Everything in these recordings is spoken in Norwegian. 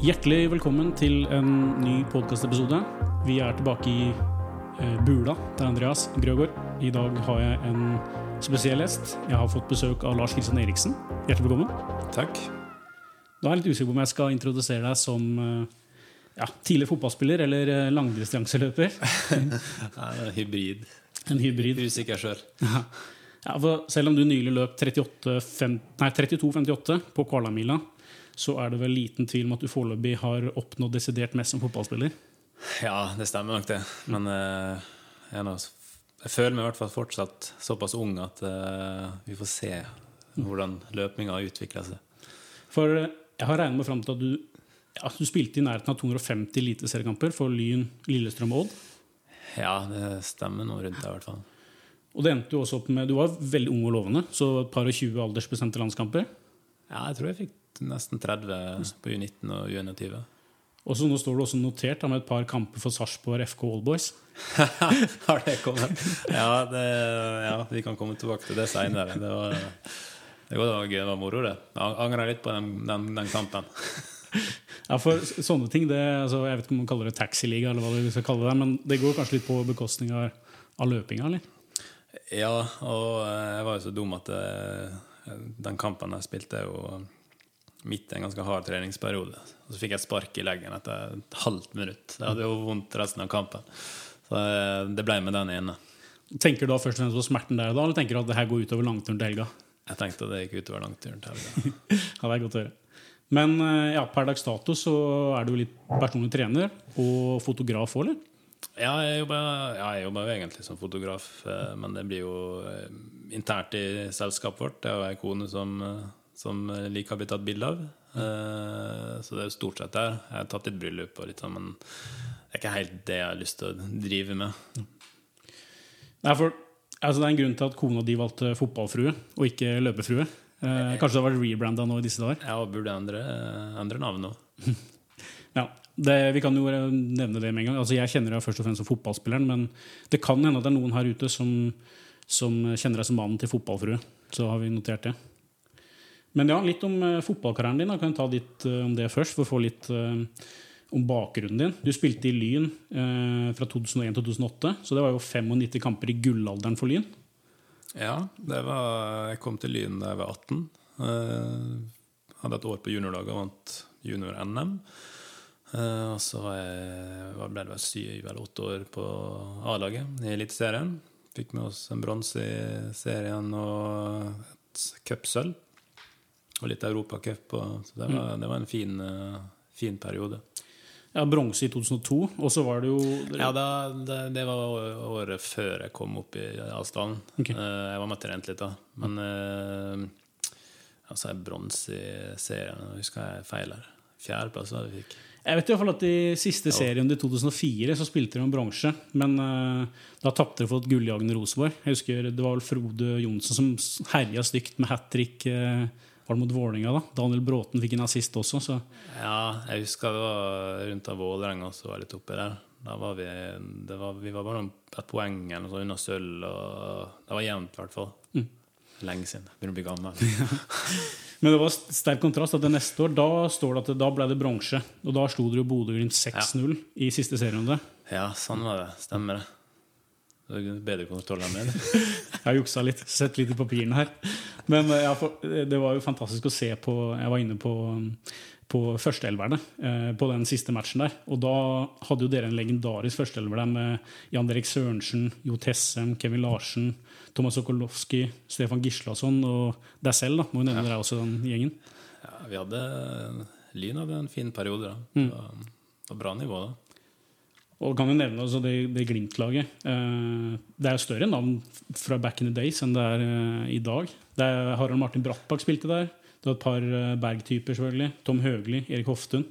Hjertelig velkommen til en ny podkastepisode. Vi er tilbake i eh, bula til Andreas Grøgaard. I dag har jeg en spesiell gjest. Jeg har fått besøk av Lars Kristian Eriksen. Hjertelig velkommen. Takk. Da er jeg litt usikker på om jeg skal introdusere deg som eh, ja, tidligere fotballspiller eller eh, langdistanseløper. Er hybrid. En hybrid. Usikker sjøl. Ja. Ja, selv om du nylig løp 38, fem- nei, 32,58 på Kvalamila, så er det vel liten tvil om at du foreløpig har oppnådd desidert mest som fotballspiller. Ja, det stemmer nok, det. Men uh, jeg, nå, jeg føler meg i hvert fall fortsatt såpass ung at uh, vi får se hvordan løpinga utvikler seg. For eh, jeg har regnet meg fram til at du, at du spilte i nærheten av 250 eliteseriekamper for Lyn, Lillestrøm og Odd. Ja, det stemmer noe rundt det, i hvert fall. Og det endte jo også opp med Du var veldig ung og lovende, så et par og 20 aldersbestemte landskamper. Ja, jeg tror jeg fikk nesten 30 på U19 og U21. Og så nå står det også notert da, med et par kamper for Sarpsborg FK Allboys. Har det kommet? Ja, det, ja, vi kan komme tilbake til det seinere. Det var, det var, det var moro, det. Jeg angrer litt på den, den, den kampen. Ja, for sånne ting, det, altså, Jeg vet ikke om man kaller det taxiliga, eller hva du skal kalle det, men det går kanskje litt på bekostning av, av løpinga, eller? Ja, og eh, jeg var jo så dum at eh, den kampen jeg spilte, er jo midt i en ganske hard treningsperiode. Og så fikk jeg spark i leggen etter et halvt minutt. Jeg hadde jo vondt resten av kampen. Så eh, det ble med den ene. Tenker du da først og fremst på smerten der da, eller tenker du at det her går utover langturen til helga? Jeg tenkte at det gikk utover langturen til helga. Ja, det er godt å høre. Men eh, ja, per dags dato så er du litt personlig trener og fotograf òg, eller? Ja, jeg jobber, ja, jeg jobber jo egentlig som fotograf, eh, men det blir jo internt i selskapet vårt. Det er jo ei kone som, som Lik har blitt tatt bilde av. Eh, Så det er jo stort sett der. Jeg har tatt litt bryllup og litt sånn, men det er ikke helt det jeg har lyst til å drive med. Nei, for altså, Det er en grunn til at kona di valgte fotballfrue og ikke løpefrue. Eh, kanskje det har vært rebranda nå i disse dager? Jeg burde endre, endre navn nå. Ja, det, Vi kan jo nevne det med en gang. Altså, jeg kjenner deg først og fremst som fotballspilleren, men det kan hende at det er noen her ute som, som kjenner deg som mannen til fotballfrue. Så har vi notert det. Men ja, litt om eh, fotballkarrieren din. Da. Kan du ta litt eh, om det først, for å få litt eh, om bakgrunnen din. Du spilte i Lyn fra 2001 til 2008, så det var jo 95 kamper i gullalderen for Lyn. Ja, var, jeg kom til Lyn da jeg var 18. Eh, hadde et år på juniorlaget og vant junior-NM. Og så var jeg, ble det syv eller åtte år på A-laget i Eliteserien. Fikk med oss en bronse i serien og et cupsølv. Og litt europacup. Så det var, det var en fin, eh, fin periode. Ja, Bronse i 2002, og så var det jo Ja, da, det, det var året før jeg kom opp i avstanden. Okay. Eh, Jeg var med og trente litt da. Men eh, altså, jeg bronse i serien. Husker jeg feil her. Fjerdeplass var det vi fikk. Jeg vet i hvert fall at I siste serien i 2004 så spilte de om bronse, men uh, da tapte de for et gulljagende Rosenborg. Jeg husker Det var vel Frode Johnsen som herja stygt med hat trick. Uh, var det mot Vålinga da? Daniel Bråten fikk en assist også. Så Ja, jeg husker det var rundt av Vålerenga også var litt oppi der. Da var vi, det var, vi var bare et poeng eller noe sånt unna sølv. Det var jevnt, i hvert fall. Lenge siden. Begynner å bli gammel. Men det var sterk kontrast at det neste år da står det at det, da ble det bronse. Og da slo dere Bodø-Glimt 6-0 i siste serierunde. Ja, sånn var det. Stemmer det. Bedre meg. det. Jeg har juksa litt, sett litt i papirene her. Men eh, ja, eh, det var jo fantastisk å se på Jeg var inne på, på førsteelverne eh, på den siste matchen der. Og da hadde jo dere en legendarisk førsteelver der med Jan Derek Sørensen, Jo Tessem, Kevin Larsen, Thomas Sokolowski, Stefan Gislason og deg selv. da, Må jo nevne deg også, den gjengen. Ja, vi hadde Lyn hadde en fin periode. da. Det var, det var bra nivå da. Og kan jo nevne altså det, det Glimt-laget. Eh, det er jo større navn fra back in the days enn det er eh, i dag. Det er Harald Martin Brattbakk spilte der. Det var et par eh, Berg-typer, selvfølgelig. Tom Høgli, Erik Hoftun.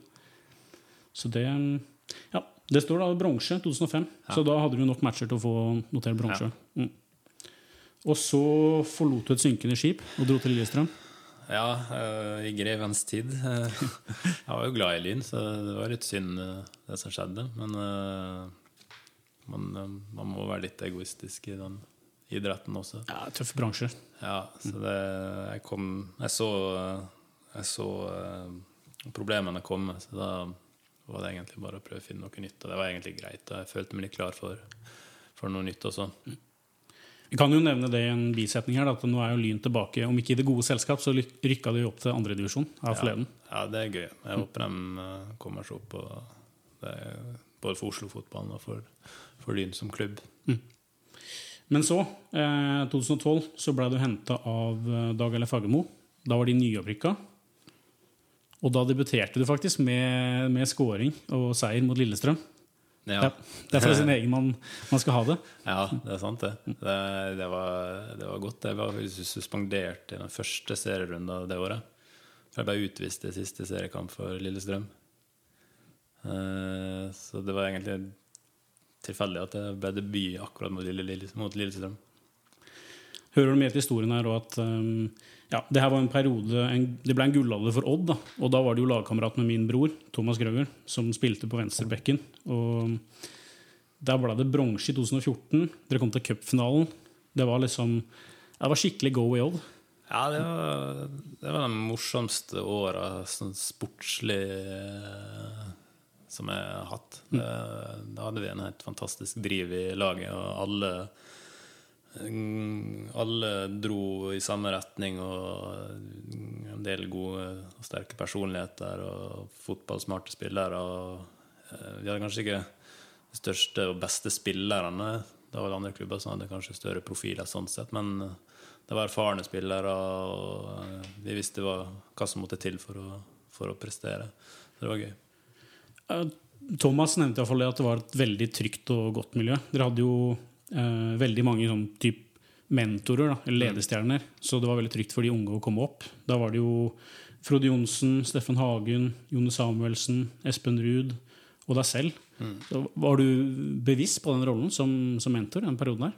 Så det Ja. Det står da bronse 2005, så da hadde du nok matcher til å få notere bronse. Mm. Og så forlot du et synkende skip og dro til Lillestrøm. Ja, i grevens tid. Jeg var jo glad i Lyn, så det var litt synd det som skjedde. Men uh, man, eh, man må være litt egoistisk i den idretten også. Ja, Tøff bransje. Ja, så det Jeg kom Jeg så Jeg så uh, problemene komme, Så da var det egentlig bare å prøve å finne noe nytt. Og det var egentlig greit. Og jeg følte meg litt klar for, for noe nytt også. Vi kan jo nevne det i en bisetning her, at nå er jo Lyn tilbake. Om ikke i det gode selskap, så rykka de opp til andredivisjon av forleden. Ja, det er gøy. Jeg håper de eh, kommer seg opp. Og både for Oslo-fotballen og for, for Lyn som klubb. Men så, eh, 2012, så ble du henta av eh, Dag Eller Fagermo. Da var de nyopprykka. Og da debuterte du faktisk med, med scoring og seier mot Lillestrøm. Ja. Det er fra sin egen man, man skal ha det. Ja, det er sant, det. Det, det, var, det var godt. Jeg var suspendert i den første serierunden det året. Jeg ble utvist i siste seriekamp for Lillestrøm. Eh, Så det var egentlig tilfeldig at det ble debut akkurat mot, Lille, Lille, mot Lillestrøm. Hører du med til historien her at um, ja, det her var en periode en, Det ble en gullalder for Odd. da Og da var det jo lagkamerat med min bror, Thomas Grøger, som spilte på venstrebekken. Og der ble det bronse i 2014. Dere kom til cupfinalen. Det var liksom Det var skikkelig go i Odd. Ja, det var, det var de morsomste åra sånn sportslig eh, som jeg har hatt. Mm. Da hadde vi en helt fantastisk driv i laget, og alle mm, alle dro i samme retning, og en del gode og sterke personligheter og fotballsmarte spillere. Og eh, vi hadde kanskje ikke de største og beste spillerne. Det var andre klubber som hadde kanskje større profiler sånn sett, men eh, det var erfarne spillere, og eh, vi visste hva, hva som måtte til for å, for å prestere. Så det var gøy. Eh, Thomas nevnte i hvert fall at det var et veldig trygt og godt miljø. Dere hadde jo eh, veldig mange sånn type mentorer, da, eller ledestjerner, så det var veldig trygt for de unge å komme opp. Da var det jo Frode Johnsen, Steffen Hagen, Jone Samuelsen, Espen Ruud og deg selv. Så Var du bevisst på den rollen som, som mentor den perioden her?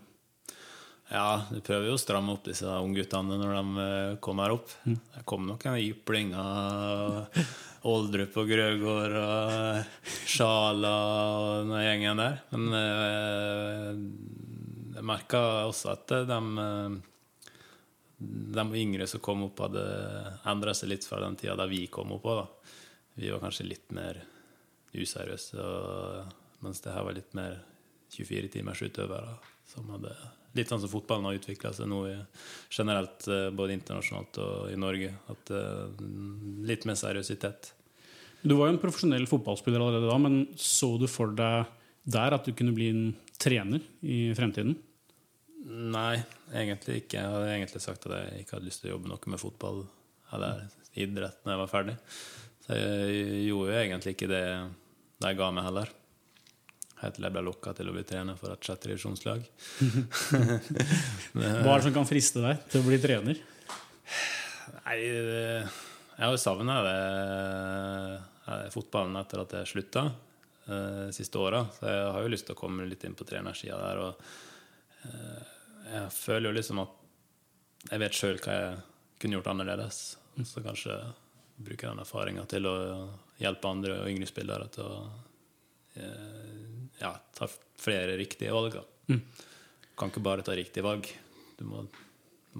Ja, du prøver jo å stramme opp disse ungguttene når de eh, kommer opp. Det kom nok en jypling av Oldrup og Grøgaard og Sjala og den gjengen der. Men eh, jeg merka også at de, eh, de yngre som kom opp, hadde endra seg litt fra den tida da vi kom opp òg. Vi var kanskje litt mer useriøse, mens det her var litt mer 24 timers utøvere som hadde Litt sånn som fotballen har utvikla seg nå i, generelt, eh, både internasjonalt og i Norge. At eh, Litt mer seriøsitet. Du var jo en profesjonell fotballspiller allerede da, men så du for deg der at du kunne bli en trener i fremtiden? Nei, egentlig ikke. Jeg hadde egentlig sagt at jeg ikke hadde lyst til å jobbe noe med fotball eller idrett når jeg var ferdig. Så jeg gjorde jo egentlig ikke det jeg ga meg heller. Helt til jeg ble lokka til å bli trener for et sjette divisjonslag. Hva er det som kan friste deg til å bli trener? Nei, jeg har jo savna fotballen etter at jeg slutta eh, de siste åra. Så jeg har jo lyst til å komme litt inn på trenersida der. Og eh, jeg føler jo liksom at jeg vet sjøl hva jeg kunne gjort annerledes. Så kanskje bruke den erfaringa til å hjelpe andre og yngre spillere til å eh, ja, ta flere riktige valg. Da. Kan ikke bare ta riktige valg. Du må,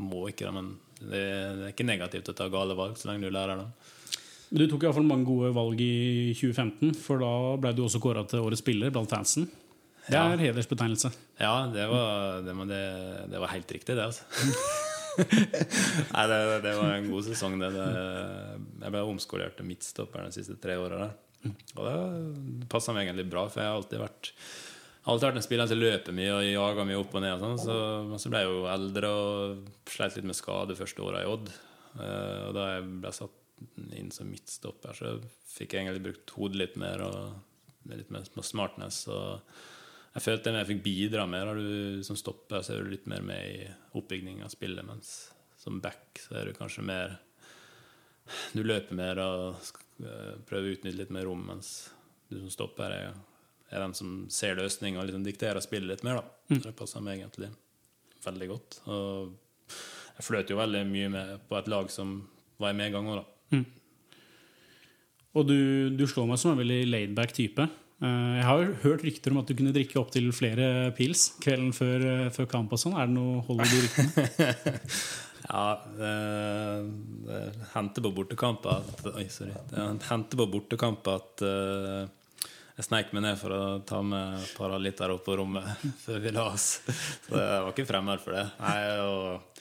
må ikke det, men det, det er ikke negativt å ta gale valg så lenge du lærer dem. Du tok i hvert fall mange gode valg i 2015, for da ble du også kåra til årets spiller blant fansen. Det Ja. er hedersbetegnelse. Ja, det var, det, det, det var helt riktig, det, altså. Nei, det, det var en god sesong, det. det jeg ble omskolert til midtstopper de siste tre åra. Og det passa meg egentlig bra, for jeg har alltid vært Alltid vært en spiller som løper mye og jager mye opp og ned. Og sånn, så, men så ble jeg jo eldre og sleit litt med skade første åra i Odd. Eh, og da jeg ble satt inn som midtstopper, så fikk jeg egentlig brukt hodet litt mer og litt mer smartness. Og jeg følte når jeg fikk bidra mer. Har du som stopper, så er du litt mer med i oppbygging av spillet. Mens som back så er du kanskje mer Du løper mer og eh, prøver å utnytte litt mer rom, mens du som stopper, er, er den som ser løsninga og liksom dikterer spillet litt mer. da. Så det passer meg egentlig veldig godt. Og jeg fløt jo veldig mye med på et lag som var i medgang òg, da. Og du, du slår meg som en veldig laidback type. Eh, Jeg har jo hørt rykter om at du kunne drikke opptil flere pils kvelden før, eh, før kamp. og sånn. Er det noe hold i de ryktene? Ja, det, hendte på bortekamp at Oi, sorry. Det hendte på bortekamp at uh, jeg sneik meg ned for å ta med et par liter opp på rommet før vi la oss. Så jeg var ikke fremmed for det. Nei, og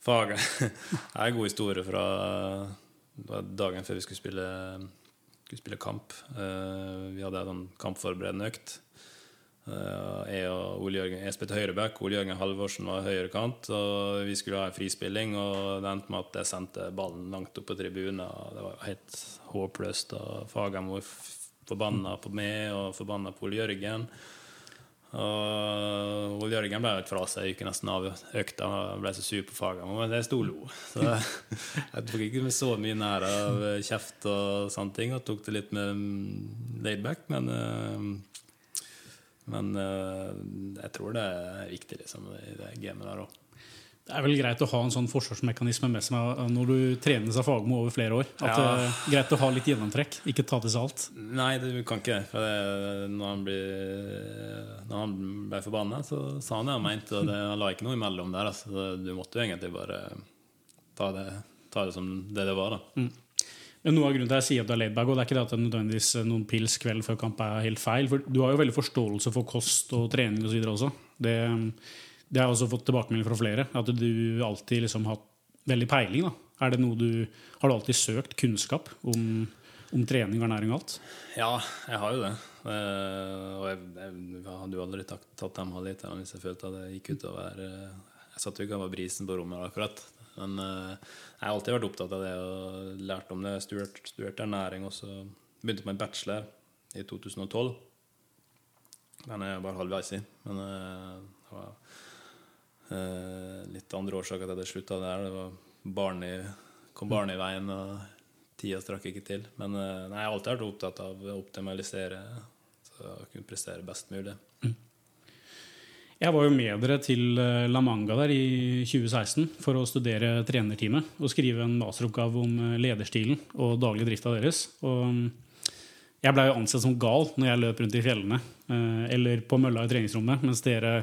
faget Det er en god historie fra dagen før vi skulle spille, skulle spille kamp. Uh, vi hadde en sånn kampforberedende økt. Uh, jeg og Ole Jørgen Jeg spilte høyreback, Ole Jørgen Halvorsen var høyrekant. Og vi skulle ha en frispilling, og det endte med at jeg sendte ballen langt opp på tribunen. Det var helt håpløst. Og Fagermo forbanna på meg og forbanna på Ole Jørgen. Og Ole Jørgen ble fra seg, gikk nesten av økta. Han ble så sur på Fagermo, men det sto lo. Så jeg tok ikke med så mye nær av kjeft og sånne ting, og tok det litt med laidback, men uh, men uh, jeg tror det er viktig liksom, i det gamet der òg. Det er vel greit å ha en sånn forsvarsmekanisme med seg når du trenes av Fagermo over flere år. At ja. det er Greit å ha litt gjennomtrekk, ikke ta til seg alt. Nei, du kan ikke det. når, han ble, når han ble forbanna, så sa han det han mente, og det, han la ikke noe imellom der. Altså. Du måtte jo egentlig bare ta det, ta det som det det var. da. Mm. Men Noe av grunnen til at jeg sier at du er laidback, og det er ikke det at det nødvendigvis noen pils kveld før kamp er helt feil. For du har jo veldig forståelse for kost og trening osv. også. Det, det har jeg også fått tilbakemelding fra flere. At du alltid liksom har hatt veldig peiling. da. Er det noe du, Har du alltid søkt kunnskap om, om trening og ernæring og alt? Ja, jeg har jo det. Uh, og jeg, jeg, hadde jo aldri tatt, tatt dem halvliterne hvis jeg følte at det gikk utover uh, Jeg satt jo ikke over brisen på rommet akkurat. Men uh, jeg har alltid vært opptatt av det og lært om det. Studert, studert ernæring og så begynte på en bachelor i 2012. Den er jeg bare halvveis i. Men uh, det var uh, litt andre årsaker til at jeg slutta der. Det var barn i, kom barn i veien, og tida strakk ikke til. Men nei, jeg har alltid vært opptatt av å optimalisere så jeg kunne prestere best mulig. Mm. Jeg var jo med dere til eh, La Manga der i 2016 for å studere trenerteamet og skrive en masteroppgave om eh, lederstilen og daglig drift av deres. Og mm, jeg blei jo ansett som gal når jeg løp rundt i fjellene eh, eller på mølla i treningsrommet, mens dere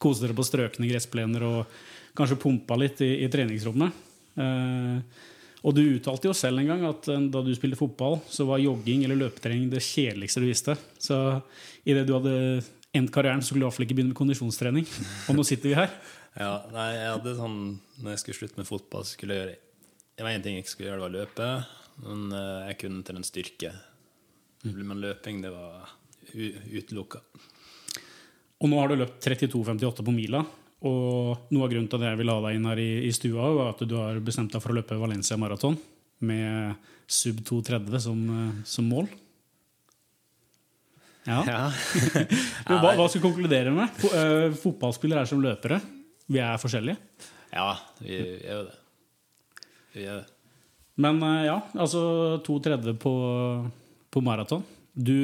koste dere på strøkne gressplener og kanskje pumpa litt i, i treningsrommet. Og du uttalte jo selv en gang at da du spilte fotball, så var jogging eller løpetrening det kjedeligste du visste. Så idet du hadde endt karrieren, så skulle du iallfall ikke begynne med kondisjonstrening. Og nå sitter vi her. ja, nei, jeg hadde sånn Når jeg skulle slutte med fotball, så skulle jeg gjøre Det var én ting jeg ikke skulle gjøre, det var løpe. Men eh, jeg kunne til en styrke. Mm. Men løping, det var utelukka. Og nå har du løpt 32,58 på mila. Og noe av grunnen til at jeg vil ha deg inn her i, i stua, var at du har bestemt deg for å løpe Valencia maraton med sub 2,30 som, eh, som mål. Ja. ja. hva, hva, skal vi konkludere med? Eh, fotballspillere er som løpere. Vi er forskjellige. Ja, vi er jo det. Vi er det. Men uh, ja, altså 2,30 på, på maraton. Du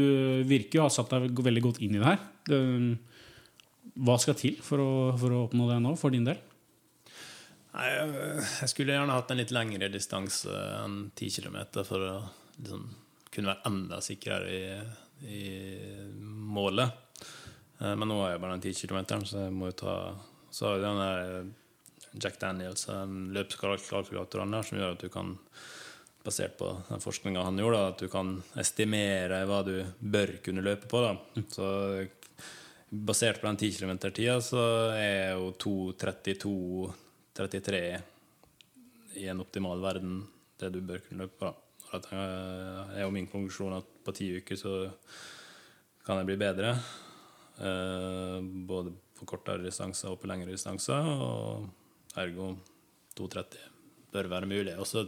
virker jo å ha satt deg veldig godt inn i det her. Hva skal til for å, for å oppnå det nå, for din del? Nei, jeg skulle gjerne hatt en litt lengre distanse enn 10 km for å liksom, kunne være enda sikrere i i målet. Eh, men nå er jeg bare den 10 km, så jeg må jo ta Så har den Jack Daniels, løpskalkulatoren der, som gjør at du kan basert på den forskninga han gjorde, at du kan estimere hva du bør kunne løpe på. Da. Så basert på den 10 km-tida, så er jo 2.32-33 i en optimal verden det du bør kunne løpe på. Da. Det er jo min konklusjon at på ti uker så kan jeg bli bedre. Eh, både på kortere distanser og på lengre distanser. Og ergo 2,30 bør være mulig. Og så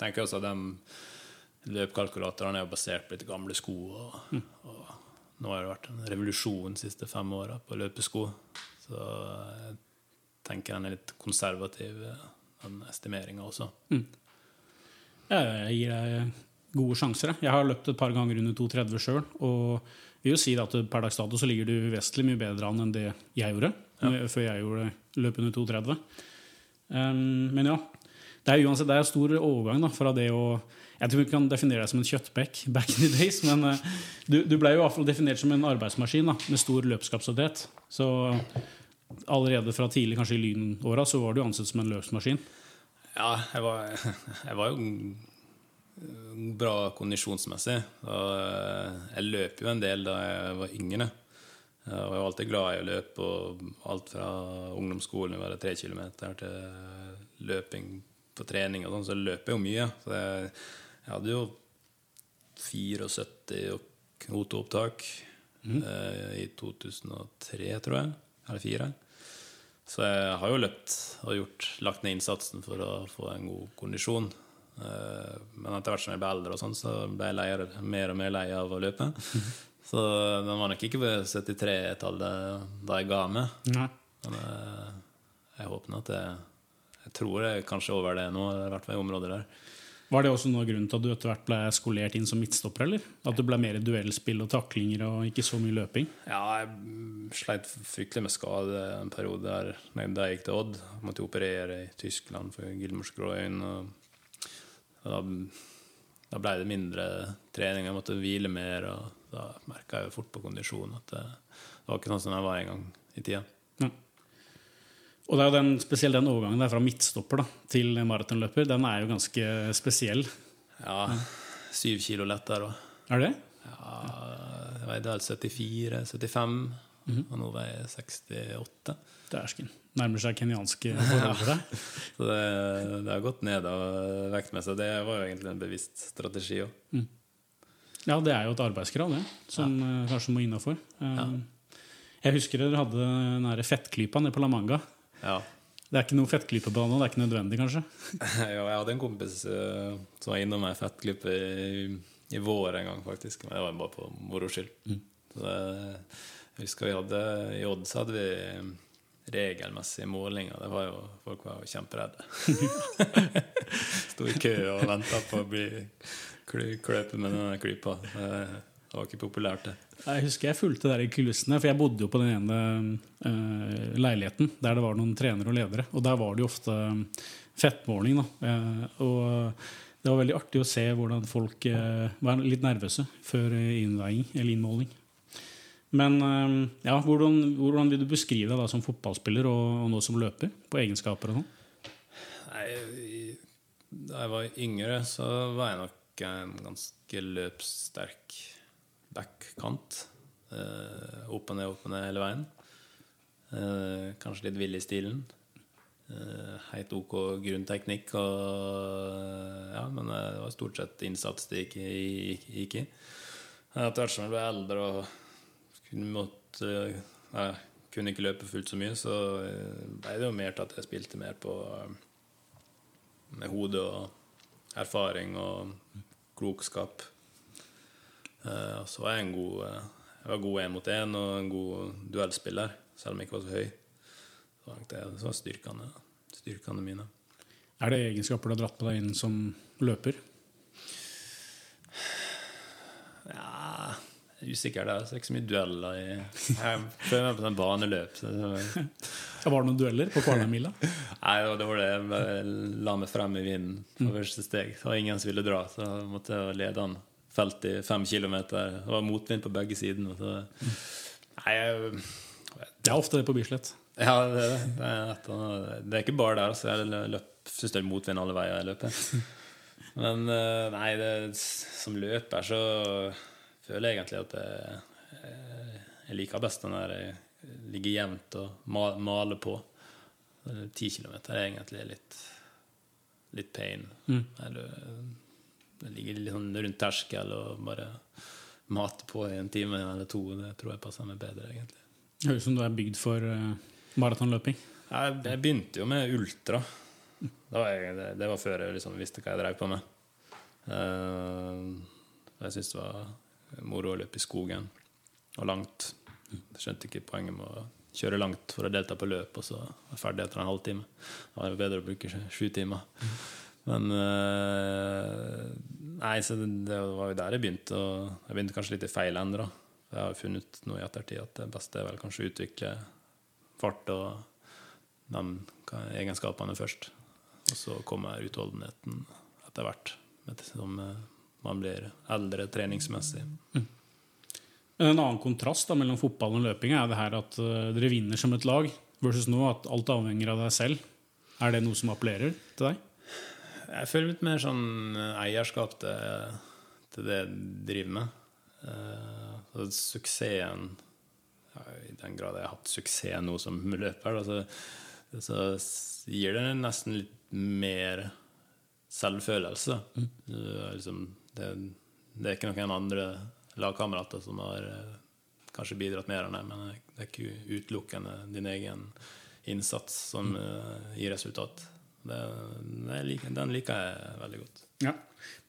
tenker jeg også at de løpkalkulatorene er basert på litt gamle sko. Og, mm. og nå har det vært en revolusjon de siste fem åra på løpesko. Så jeg tenker den er litt konservativ, den estimeringa også. Mm. Jeg gir deg gode sjanser. Jeg har løpt et par ganger under 2,30 sjøl. Og vil jo si at per dags dato så ligger du vesentlig mye bedre an enn det jeg gjorde. Ja. Før jeg gjorde løp under 2,30. Um, men ja. Det er uansett det er en stor overgang da, fra det å Jeg tror vi kan definere deg som en kjøttbekk back in the days, men uh, du, du ble jo i hvert fall definert som en arbeidsmaskin da, med stor løpskapasitet. Så allerede fra tidlig, kanskje i lynåra, så var du ansett som en løpsmaskin. Ja, jeg var, jeg var jo bra kondisjonsmessig. Og jeg løp jo en del da jeg var yngre. Og Jeg var alltid glad i å løpe, og alt fra ungdomsskolen, var det tre kilometer, til løping på trening og sånn, så løper jeg jo mye. Så jeg, jeg hadde jo 74 kvoteopptak mm. eh, i 2003, tror jeg. Eller 2004. Så jeg har jo løpt og gjort, lagt ned innsatsen for å få en god kondisjon. Eh, men etter hvert som jeg ble eldre, og sånn, så ble jeg leier, mer og mer lei av å løpe. Så den var nok ikke ved 73-tallet da jeg ga meg. Men jeg, jeg håper at jeg, jeg tror jeg kanskje over det nå, i hvert fall i området der. Var det også noe grunnen til at du etter hvert ble skolert inn som midtstopper? eller? At det ble mer duellspill og taklinger og ikke så mye løping? Ja, jeg sleit fryktelig med skade en periode der da jeg gikk til Odd. Jeg måtte operere i Tyskland for Gilmorsgroin. Da, da ble det mindre trening, jeg måtte hvile mer. og Da merka jeg jo fort på kondisjonen at det, det var ikke sånn som jeg var en gang i tida. Ja. Og det er jo den, spesielt den overgangen der fra midtstopper da, til maratonløper. Den er jo ganske spesiell. Ja. Syv kilo lettere. Er det? Ja, jeg veide vel 74-75, mm -hmm. og nå veier jeg 68. Dæsken. Nærmer seg kenyanske forhold. Så det, det, har gått ned av vektmessig. Det var jo egentlig en bevisst strategi òg. Mm. Ja, det er jo et arbeidskrav, det, som ja. Eh, kanskje må innafor. Ja. Eh, jeg husker dere hadde den fettklypa nede på La Manga. Ja. Det er ikke noe fettklype på nå? Det er ikke nødvendig, kanskje? jo, jeg hadde en kompis uh, som var innom ei fettklype i, i, vår en gang, faktisk. Men det var bare på moro skyld. Mm. jeg husker vi hadde I Odd så hadde vi regelmessige målinger. Det var jo, folk var jo kjemperedde. Sto i kø og venta på å bli kløpet med denne klypa. Det var ikke populært, det. Jeg husker jeg fulgte der i kulissene, for jeg bodde jo på den ene uh, leiligheten der det var noen trenere og ledere. Og der var det jo ofte fettmåling. Da. Uh, og det var veldig artig å se hvordan folk uh, var litt nervøse før innveiing eller innmåling. Men ja, hvordan, hvordan, vil du beskrive deg da som fotballspiller og, og nå som løper? På egenskaper og sånn? Nei, Da jeg var yngre, så var jeg nok en ganske løpssterk backkant. Uh, opp og ned, opp og ned hele veien. Uh, kanskje litt vill i stilen. Uh, helt ok grunnteknikk, og, ja, men det var stort sett innsats det gikk, gikk, gikk i. Etter hvert som jeg ble eldre og kunne, måtte, jeg kunne ikke løpe fullt så mye, så ble det jo mer til at jeg spilte mer på med hodet og erfaring og klokskap. Uh, så var jeg en god uh, Jeg var god én mot én og en god duellspiller, selv om jeg ikke var så høy. Så det, det var styrkene, styrkene mine. Er det egenskaper du har dratt på deg inn som løper? Ja er usikker der. Så det er ikke så mye dueller. I, jeg prøver meg på sånn baneløp. Så ja, var det noen dueller på Kvarnamila? Nei, det var det. Jeg la meg frem i vinden på mm. første steg. Det var ingen som ville dra, så jeg måtte lede han felt i fem kilometer. Det var motvind på begge sider. Det er ofte det på Bislett. Ja, det, det, er, det, er ikke bare der. Så jeg syns det er motvind alle veier jeg løper. Men eh, nei, det, som løper så føler jeg egentlig at jeg, jeg liker best den der jeg ligger jevnt og maler på. Ti kilometer er egentlig litt, litt pain. Mm. Eller, det ligger litt sånn rundt terskel og bare mate på i en time eller to. Det tror jeg passer meg bedre, egentlig. Høres ut som du er bygd for uh, maratonløping. Jeg, jeg, begynte jo med ultra. Det var, jeg, det, det var før jeg liksom visste hva jeg drev på med. Uh, jeg syntes det var moro å løpe i skogen og langt. Jeg skjønte ikke poenget med å kjøre langt for å delta på løp, og så være ferdig etter en halvtime. Da var det bedre å bruke sju timer. Men uh, Nei, så det, det, var jo der jeg begynte. Og jeg begynte kanskje litt i feil ende. Jeg har funnet noe i ettertid at det beste er vel kanskje å utvikle fart og de egenskapene først. Og så kommer utholdenheten etter hvert, som eh, man blir eldre treningsmessig. Mm. En annen kontrast da, mellom fotball og løping er det her at uh, dere vinner som et lag, versus nå at alt avhenger av deg selv. Er det noe som appellerer til deg? Jeg føler litt mer sånn eierskap til, til det jeg driver med. Uh, suksessen ja, I den grad jeg har hatt suksess nå som løper, da, så, så gir det nesten litt mer selvfølelse. Mm. Liksom, det, det, er ikke noen andre lagkamerater som har uh, kanskje bidratt mer enn deg, men det er ikke utelukkende din egen innsats som uh, gir resultat. Det, liker, den liker jeg veldig godt. Ja.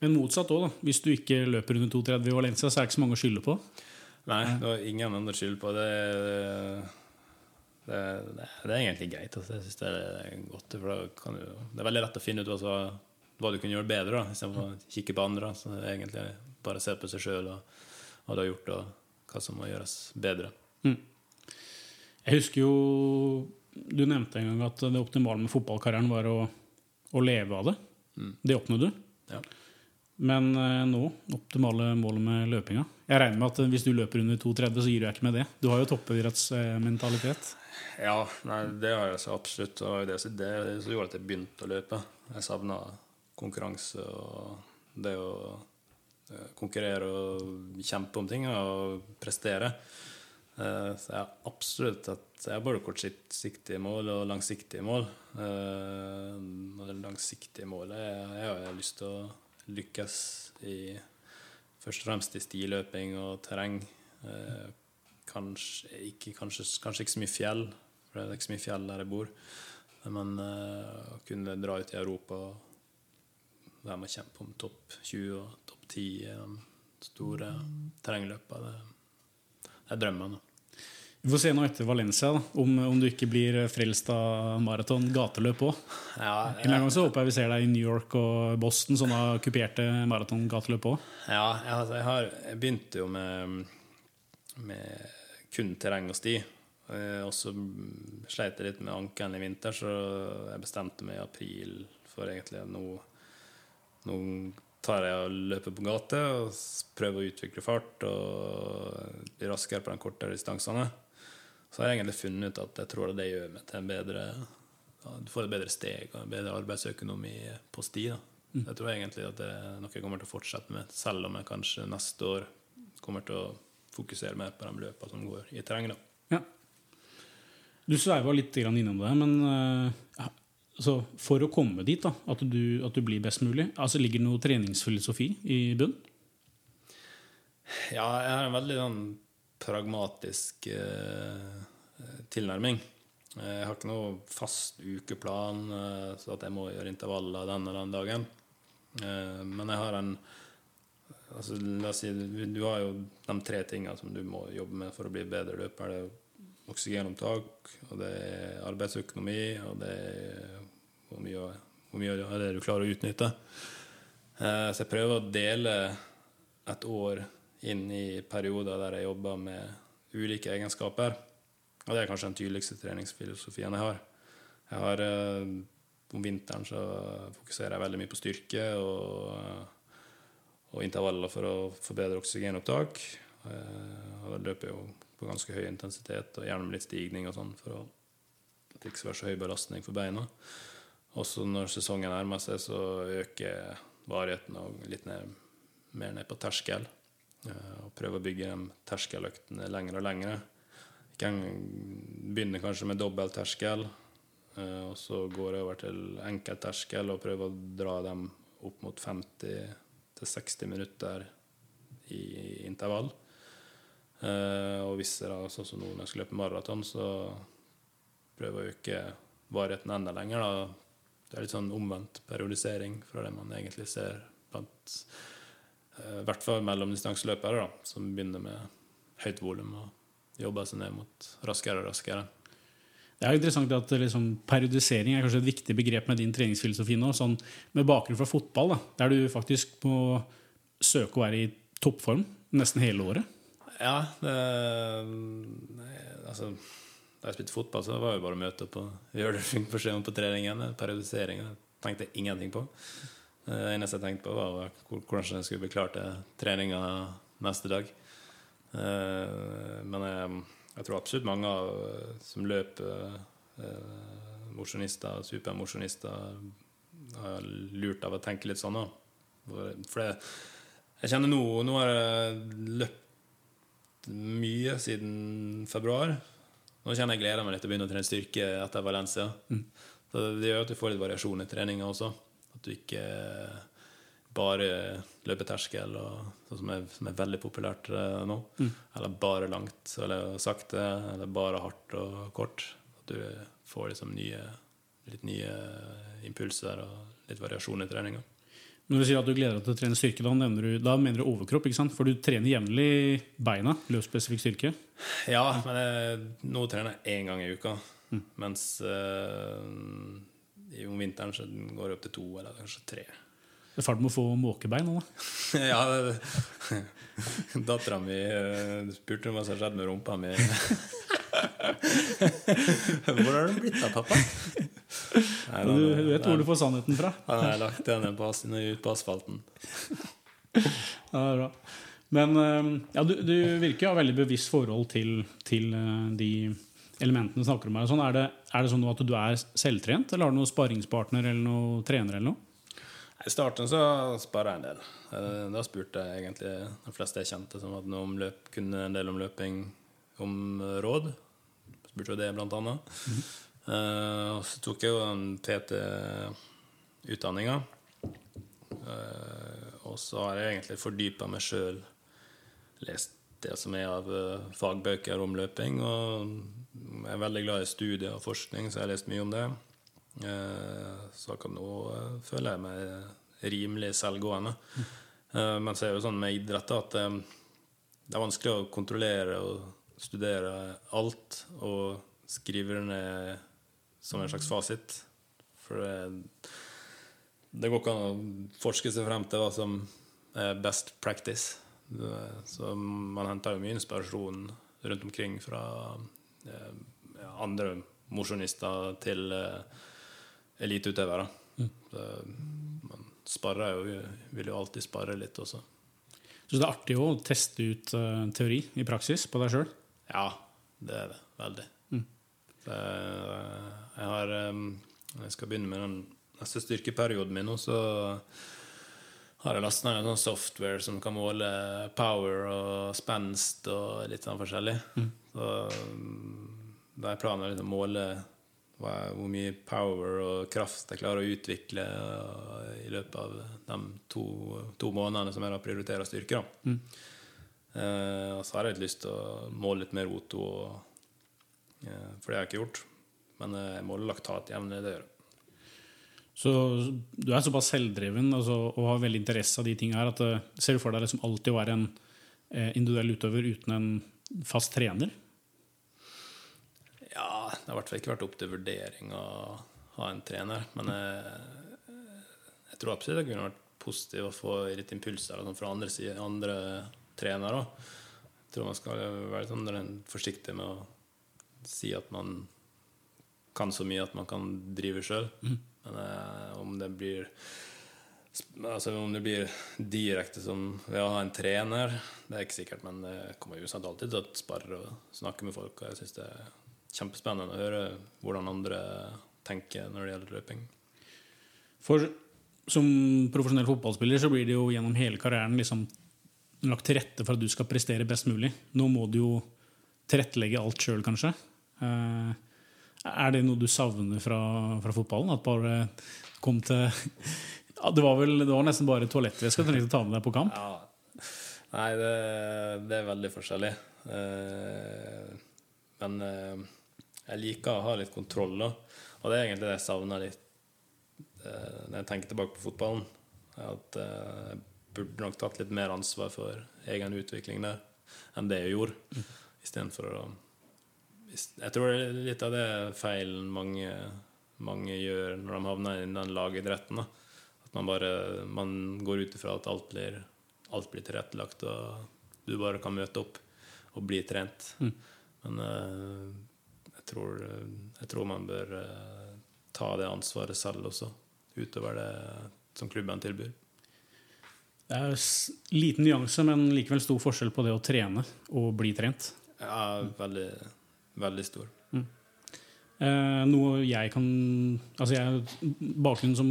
Men motsatt òg, Hvis du ikke løper under 2,30 i Valencia, så er det ikke så mange å skylde på? Nei, det var ingen andre skyld på. Det, det, det, det er egentlig greit. Altså. Jeg synes det er godt. Du, det er veldig lett å finne ut hva, hva du kunne gjøre bedre, da, istedenfor å kikke på andre. Så egentlig bare se på seg sjøl og hva du har gjort, og hva som må gjøres bedre. Mm. Jeg husker jo du nevnte en gang at det optimale med fotballkarrieren var å, å leve av det. Mm. Det oppnådde du. Ja. Men eh, nå, optimale målet med løpinga Jeg regner med at hvis du løper under 2,30, så gir du deg ikke med det. Du har jo toppidrettsmentalitet. Ja, nei, det har jeg så absolutt. Det var det, det som gjorde at jeg begynte å løpe. Jeg savna konkurranse og det å eh, konkurrere og kjempe om ting og prestere. Eh, så jeg har absolutt at jeg har både kortsiktige mål og langsiktige mål. Eh, og det langsiktige målet er Jeg har lyst til å lykkes i først og fremst i stiløping og terreng. Eh, kanskje ikke, kanskje, kanskje ikke så mye fjell, for det er ikke så mye fjell der jeg bor. Men å kunne dra ut i Europa og være med og kjempe om topp 20 og topp 10 i de store terrengløpene, det er drømmen. Vi får se nå etter Valencia da, om, om, du ikke blir frelst av maraton gateløp òg. Ja. En gang så håper jeg vi ser deg i New York og Boston, sånne kuperte maraton gateløp òg. Ja, altså, jeg, har, jeg begynte jo med, med kun terreng og sti. Eh, og så sleit jeg litt med ankelen i vinter, så jeg bestemte meg i april for egentlig nå, nå tar jeg og løper på gate og prøver å utvikle fart og bli raskere på de kortere distansene. Så har jeg egentlig funnet ut at jeg tror det gjør meg til en bedre ja, Du får et bedre steg og en bedre arbeidsøkonomi på sti. Mm. Jeg tror egentlig at det er noe jeg kommer til å fortsette med, selv om jeg kanskje neste år kommer til å fokusere mer på de løpene som går i terreng. Ja. Du sveiva litt innom det, men ja, altså, for å komme dit, da, at du, at du blir best mulig, altså, ligger det noe treningsfilosofi i bunn? Ja, jeg har en veldig sånn pragmatisk eh, tilnærming. Jeg har ikke noe fast ukeplan, eh, så at jeg må gjøre intervaller den og den dagen. Eh, men jeg har en altså, La oss si du har jo de tre tingene som du må jobbe med for å bli bedre løper. Det er oksygenopptak, og det er arbeidsøkonomi, og det er hvor mye, hvor mye av det du klarer å utnytte. Så jeg prøver å dele et år inn i perioder der jeg jobber med ulike egenskaper. Og det er kanskje den tydeligste treningsfilosofien jeg har. Jeg har eh, Om vinteren så fokuserer jeg veldig mye på styrke og, og intervaller for å forbedre oksygenopptak. Eh, og da løper jeg jo på ganske høy intensitet og gjerne med litt stigning og sånn for å, at det ikke skal være så høy belastning for beina. Også når sesongen nærmer seg, så øker varigheten og litt ned, mer ned på terskel. Eh, og prøve å bygge de terskeløktene lengre og lengre. Begynner kanskje med dobbel terskel, eh, og så går jeg over til enkeltterskel og prøver å dra dem opp mot 50-60 minutter i intervall. Eh, og hvis jeg da, sånn som nå når jeg skal løpe maraton, så prøver jeg å øke varigheten enda lenger. Da. Det er litt sånn omvendt periodisering fra det man egentlig ser blant I hvert fall mellomdistanseløpere, som begynner med høyt volum og jobber seg ned mot raskere og raskere. Det er interessant at liksom, Periodisering er kanskje et viktig begrep med din treningsfilosofi nå. Sånn, med bakgrunn fra fotball, da, der du faktisk må søke å være i toppform nesten hele året. Ja, det, altså, Da jeg spilte fotball, så var det bare å møte opp og gjøre det for seg på treningen. Periodisering tenkte jeg ingenting på. Det eneste jeg tenkte på, var hvordan jeg skulle bli klar til treninga neste dag. Eh, men jeg, jeg tror absolutt mange av som løper, eh, mosjonister, supermosjonister, har lurt av å tenke litt sånn. òg. For det, jeg kjenner nå Nå har jeg løpt mye siden februar. Nå kjenner jeg gleder meg litt til å begynne å trene styrke etter Valencia. Så Det gjør at du får litt variasjon i treninga også. At du ikke bare løper terskel, og, sånn som, er, som er veldig populært nå. nå. Eller bare langt eller sakte, eller bare hardt og kort. At du får liksom nye, litt nye impulser og litt variasjon i treninga. Når du sier at du gleder deg til å trene styrke, da du, da mener du overkropp? ikke sant? For du trener jevnlig beina, Løsspesifikk styrke. Ja, men jeg, nå trener jeg én gang i uka. Mens eh, i- om vinteren så går det opp til to eller kanskje tre. Det er fart med å få måkebein nå, da. ja, dattera mi eh, spurte om hva som skjedde med rumpa mi. Hvor har du blitt av, pappa? Nei, da, du vet hvor du får sannheten fra. Han har lagt henne ut på asfalten. Ja, det er bra. Men eh, ja, du, du virker å ha veldig bevisst forhold til, til eh, de elementene du snakker om her. Sånn. Er, det, er det sånn at du er selvtrent, eller har du noen sparringspartner eller noen trener? eller noe? I starten så sparra jeg en del. Eh, Da spurte jeg egentlig de fleste jeg kjente som hadde noe om løp, kunne en del om løping, om eh, råd. Spurte jo det, blant annet. Eh, og så tok jeg jo den PT-utdanninga. og så har jeg egentlig fordypa meg sjøl. Lest det som er av eh, fagbøker om løping. Og jeg er veldig glad i studier og forskning, så jeg har lest mye om det. Eh, så akkurat nå eh, føler jeg meg rimelig selvgående. Men så er det jo sånn med idrett at det er vanskelig å kontrollere og studere alt og skrive det ned som en slags fasit. For det, det går ikke an å forske seg frem til hva som er best practice. Så man henter jo mye inspirasjon rundt omkring fra eh, andre mosjonister til eh, eliteutøvere. Mm. Man sparrer jo, vil jo alltid sparre litt også. Så det er artig å teste ut eh, teori i praksis på deg sjøl? Ja, det er det. Veldig. Mm. jeg, har jeg skal begynne med den neste styrkeperioden min nå, så har jeg lasta ned sånn software som kan måle power og spenst og litt sånn forskjellig. Så mm, da er planen liksom å måle hvor mye power og kraft jeg klarer å utvikle eh, i løpet av de to, to månedene som jeg da prioriterer styrke. Da. Eh, og så har jeg litt lyst til å måle litt mer O2, og, eh, for det har jeg ikke gjort. Men eh, jeg måler laktat jevnlig, det gjør jeg. Så du er såpass selvdreven altså, og har veldig interesse av de tingene her at eh, ser du for deg liksom alltid å være en eh, individuell utøver uten en fast trener? Ja, det har i hvert fall ikke vært opp til vurdering å ha en trener. Men jeg, jeg tror absolutt det kunne vært positivt å få litt impulser fra andre, andre trenere. også. Jeg tror man skal være sånn forsiktig med å si at man kan så mye at man kan drive sjøl. Men eh, om det blir Altså Om det blir direkte som ved å ha en trener, det er ikke sikkert. Men det kommer jo uansett alltid til å sparre og snakke med folk. Og jeg syns det er kjempespennende å høre hvordan andre tenker når det gjelder løping. For som profesjonell fotballspiller så blir det jo gjennom hele karrieren liksom lagt til rette for at du skal prestere best mulig. Nå må du jo tilrettelegge alt sjøl, kanskje. Eh, er det noe du savner fra, fra fotballen? At bare kom til det, var vel, det var nesten bare toalettvæske du trengte å ta med deg på kamp? Ja. Nei, det, det er veldig forskjellig. Eh, men eh, jeg liker å ha litt kontroll, da. Og det er egentlig det jeg savner litt eh, når jeg tenker tilbake på fotballen. At jeg burde nok tatt litt mer ansvar for egen utvikling der enn det jeg gjorde. Istedenfor å Jeg tror det er litt av det feilen mange, mange gjør når de havner i den lagidretten. da at man bare man går ut ifra at alt blir, alt blir tilrettelagt, og du bare kan møte opp og bli trent. Men eh, jeg, tror, jeg tror man bør eh, ta det ansvaret selv også, utover det som klubben tilbyr. Det er liten nyanse, men likevel stor forskjell på det å trene og bli trent. Ja, veldig, veldig stor. Eh, noe jeg kan Altså jeg Bakgrunnen som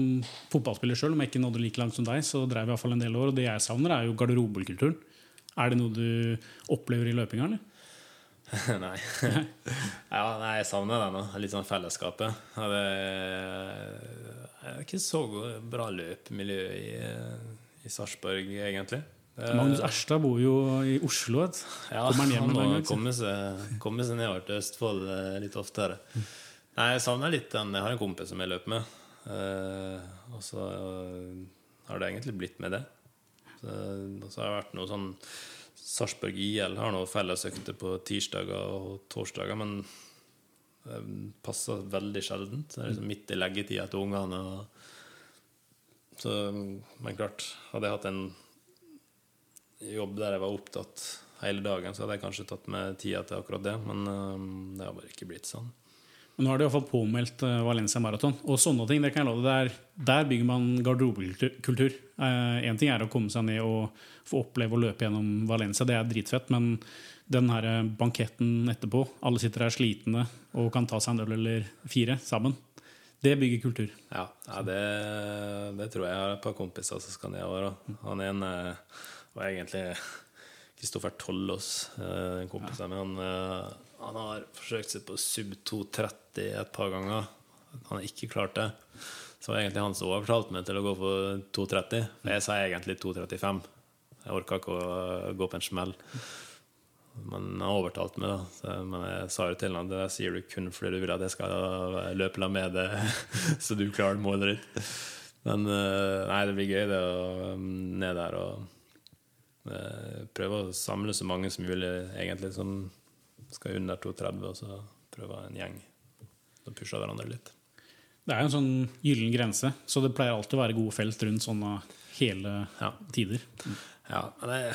fotballspiller sjøl, om jeg ikke nådde like langt som deg, så drev jeg i hvert fall en del år. Og det jeg savner, er jo garderobekulturen. Er det noe du opplever i løpinga, eller? nei. ja, nei, jeg savner det nå. Litt sånn fellesskapet. Det er ikke så bra løpemiljø i, i Sarpsborg, egentlig. Det, Magnus Erstad bor jo i Oslo. Vet. Ja, Kommer han han må komme seg, komme seg nedover til Østfold eh, litt oftere. Nei, jeg savner litt den Jeg har en kompis som jeg løper med. Uh, og så eh, har det egentlig blitt med det. Så, og så har det vært noe sånn Sarpsborg IL har noen fellesøkter på tirsdager og torsdager, men det passer veldig sjeldent. Det er liksom midt i leggetida til ungene. Og, så, men klart, hadde jeg hatt en jobb der jeg var opptatt hele dagen, så hadde jeg kanskje tatt meg tida til akkurat det, men øhm, det har bare ikke blitt sånn. Men nå har de iallfall påmeldt eh, Valencia Marathon. Og sånne ting, det kan jeg love der, der bygger man garderobekultur. Én ting er å komme seg ned og få oppleve å løpe gjennom Valencia, det er dritfett. Men den her eh, banketten etterpå, alle sitter her slitne og kan ta seg en øl eller fire sammen, det bygger kultur. Ja, ja det, det tror jeg. Jeg har et par kompiser som skal nedover. Han ene var egentlig Kristoffer Tollås, eh, en kompis av meg. Han, eh, han har forsøkt seg på sub 230 et par ganger. Han har ikke klart det. Så var egentlig han som overtalte meg til å gå for 230. men jeg sa egentlig 235. Jeg orka ikke å gå på en smell. Men han overtalte meg, da. Men jeg sa jo til han det sier du kun fordi du vil at jeg skal løpe la med deg, så du klarer målet ditt. Men eh, nei, det blir gøy det å um, ned der og eh, prøve å samle så mange som mulig egentlig som skal under 2,30, og så prøve en gjeng Som pusher hverandre litt. Det er jo en sånn gyllen grense, så det pleier alltid å være gode felt rundt sånne hele Ja. tider. Ja, men jeg,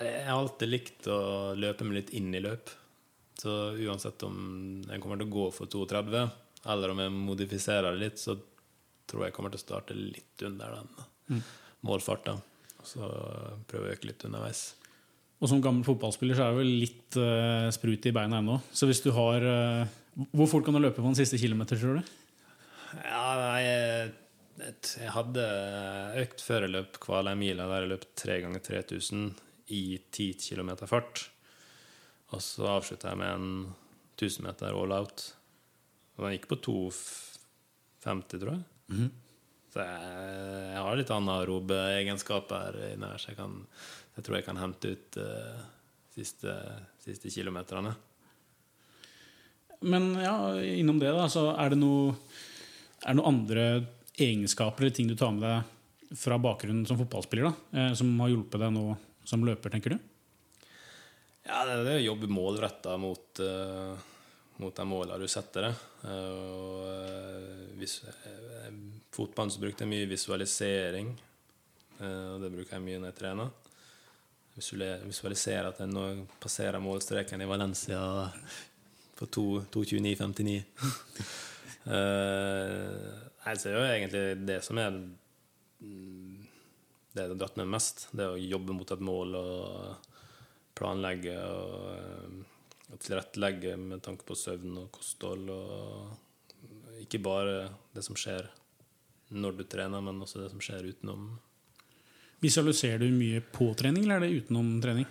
jeg har alltid likt å løpe meg litt inn i løp. Så uansett om jeg kommer til å gå for 2,30, eller om jeg modifiserer det litt, så tror jeg kommer til å starte litt under den mm. Og så prøve å øke litt underveis. Og som gammel fotballspiller så er det vel litt uh, sprut i beina ennå. Så hvis du har uh, Hvor fort kan du løpe på den siste kilometer, tror du? Ja, nei, jeg, jeg hadde økt før jeg løp Kvalheim-mila, der jeg løp 3 ganger 3000 i 10 km fart. Og så avslutta jeg med en 1000 meter all out. Og den gikk på 2,50, tror jeg. Så jeg, jeg har litt anarobe egenskaper inni her, så jeg, kan, jeg tror jeg kan hente ut uh, siste, siste kilometerne. Men ja, innom det, da, så er det noe Er det noen andre egenskaper eller ting du tar med deg fra bakgrunnen som fotballspiller, da, eh, som har hjulpet deg nå som løper, tenker du? Ja, det er det å jobbe målretta mot, uh, mot de målene du setter deg. Uh, og, vis, uh, fotballen så brukte jeg mye visualisering, og det bruker jeg mye når jeg trener. Visualisere at jeg nå passerer målstreken i Valencia på 2.29,59. uh, nei, så det er jo egentlig det som er mm, det jeg har dratt med mest. Det å jobbe mot et mål og planlegge og eh, tilrettelegge med tanke på søvn og kosthold. Og ikke bare det som skjer når du trener, men også det som skjer utenom. Visualiserer du mye på trening, eller er det utenom trening?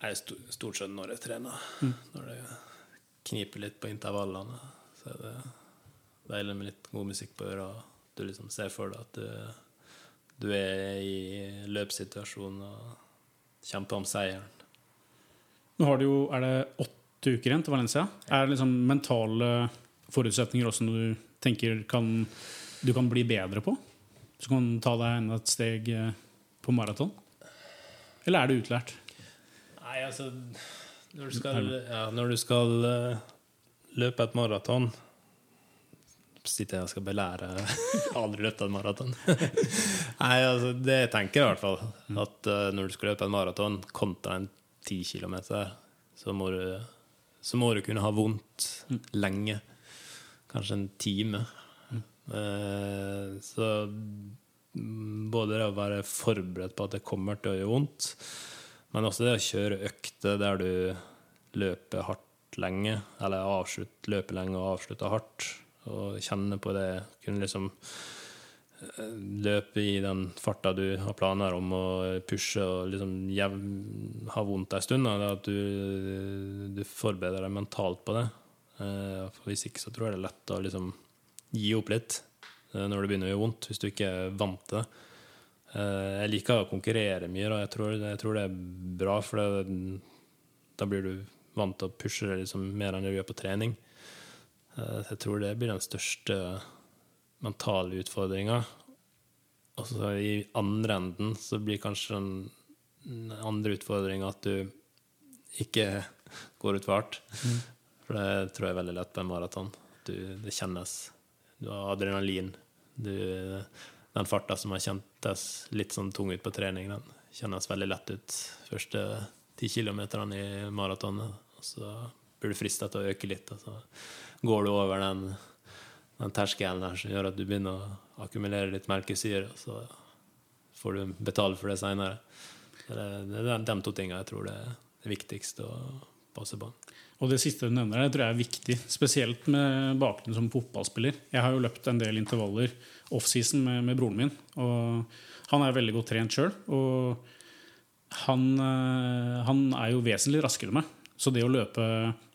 Er stort sett når jeg trener. Når det kniper litt på intervallene, så er det deilig med litt god musikk på øra. Du liksom ser for deg at du, du er i løpssituasjon og kjemper om seieren. Nå har du jo, Er det åtte uker igjen til Valencia? Er det liksom mentale forutsetninger også når du tenker kan, du kan bli bedre på? Så kan du ta deg enda et steg eh, på maraton? Eller er det utlært? Nei, altså Når du skal, ja, når du skal eh, løpe et maraton Sitter jeg og skal belære aldri løpt en maraton. Nei, altså, det tenker jeg i hvert fall. At eh, når du skal løpe en maraton kontra en ti kilometer, så må du så må du kunne ha vondt lenge. Kanskje en time. Eh, så både det å være forberedt på at det kommer til å gjøre vondt, men også det å kjøre økter der du løper hardt lenge, eller avslutt, løpe lenge og avslutter hardt. Og kjenne på det. Kunne liksom løpe i den farta du har planer om, å pushe og liksom ha vondt ei stund. Da, at du, du, forbereder deg mentalt på det. Eh, for Hvis ikke så tror jeg det er lett å liksom gi opp litt eh, når det begynner å gjøre vondt, hvis du ikke er vant til det. Jeg liker å konkurrere mye, og jeg tror, jeg tror det er bra, for det, da blir du vant til å pushe det liksom mer enn du gjør på trening. Eh, jeg tror det blir den største mentale utfordringer. Og så i andre enden så blir kanskje den andre utfordringa at du ikke går ut for hardt. Mm. For det tror jeg er veldig lett på en maraton. Det kjennes. Du har adrenalin. Du, den farta som har kjentes litt sånn tung ut på trening, den kjennes veldig lett ut første ti kilometerne i maratonet. Og så blir du frista til å øke litt. Og så går du over den, den terskelen der som gjør at du begynner å akkumulere litt melkesyre. Og så får du betale for det seinere. Det, er de to tingene jeg tror det er det viktigste å passe på. Og det siste du nevner, det tror jeg er viktig. Spesielt med bakgrunn som fotballspiller. Jeg har jo løpt en del intervaller offseason med, med broren min. Og han er veldig godt trent sjøl. Og han, eh, han, er jo vesentlig raskere enn meg. Så det å løpe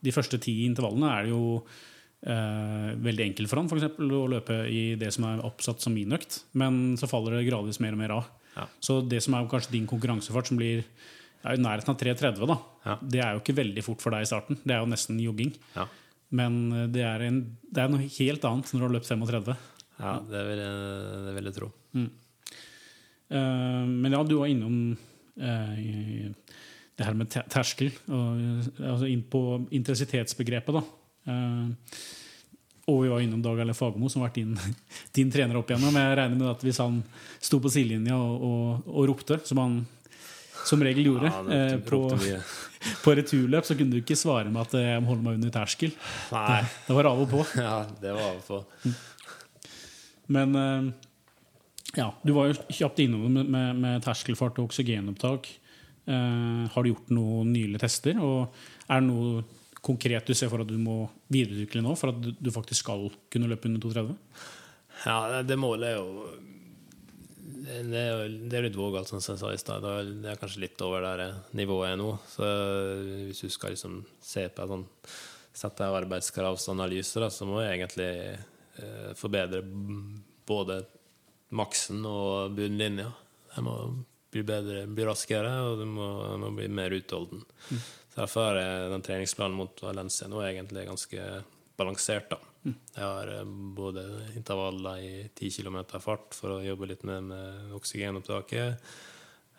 de første ti intervallene er det jo veldig enkelt for han for eksempel, å løpe i det som er oppsatt som min økt. Men så faller det gradvis mer og mer av. Ja. Så det som er kanskje din konkurransefart, som blir ja, i nærheten av 3.30, da, ja. det er jo ikke veldig fort for deg i starten. Det er jo nesten jogging. Men eh, det er, en, det er, noe helt annet når du har løpt 35. Ja, det vil jeg, det vil jeg tro. Mm. Uh, men ja, du var innom uh, det her med terskel, og, altså inn på intensitetsbegrepet. da. Eh, og vi var innom Dag Erle Fagermo, som har vært din, din, trener opp igjennom. Jeg regner med at hvis han sto på sidelinja og, og, og, ropte, som han som regel gjorde ja, eh, på, på, returløp, så kunne du ikke svare med at jeg må holde meg under terskel. Nei. Det, det var av og på. Ja, det var av og på. Men eh, ja, du var jo kjapt innom med, med, med terskelfart og oksygenopptak. Eh, har du gjort noen nylige tester? Og er det noe konkret du ser for at du må videreutvikle nå for at du faktisk skal kunne løpe under 2,30? Ja, det målet er jo det er, det er litt vågalt, som jeg sa i stad. Det er kanskje litt over der nivået er nå. Så hvis du skal liksom se på sånn, sette arbeidskravsanalyser, så må jeg egentlig eh, forbedre både maksen og bunnlinja. Jeg må bli bedre, bli raskere, og du må, må bli mer utholden. Mm. Derfor er den treningsplanen mot Valencia nå egentlig ganske balansert. da. Mm. Jeg har eh, både intervaller i 10 km fart for å jobbe litt med, med oksygenopptaket.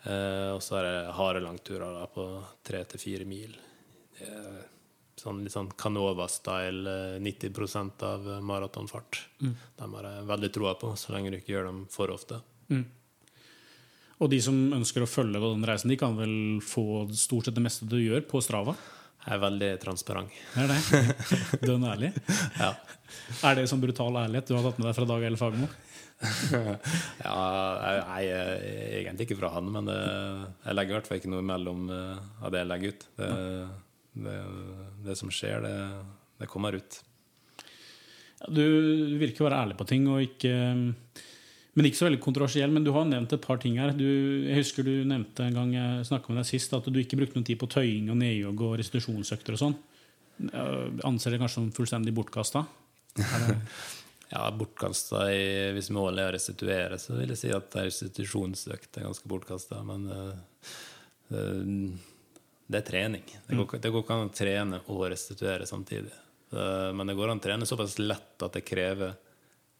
Eh, og så har jeg harde langturer da, på 3-4 mil. Sånn, litt sånn Canova-style, 90 eh, av maratonfart. Mm. De har jeg veldig troa på, så lenge du ikke gjør dem for ofte. Mm. Og de som ønsker å følge den reisen, de kan vel få stort sett det meste du gjør, på Strava? Jeg er veldig transparent. Er det? Dønn ærlig? ja. Er det sånn brutal ærlighet du har tatt med deg fra Dag eller Fagermo? ja, jeg, er egentlig ikke fra han, men det, jeg legger i hvert fall ikke noe imellom uh, av det jeg legger ut. Det, det, det som skjer, det, det kommer ut. Du virker å være ærlig på ting og ikke men ikke så veldig kontroversiell. Men du har nevnt et par ting her. Du, jeg husker du nevnte en gang jeg snakka med deg sist, at du ikke brukte noen tid på tøying og nedjogg og restitusjonsøkter og sånn. Anser det kanskje som fullstendig bortkasta? ja, bortkasta Hvis målet er å restituere, så vil jeg si at restitusjonsøkt er ganske bortkasta. Men uh, det er trening. Det går, mm. det går ikke an å trene og restituere samtidig. Men det går an å trene såpass lett at det krever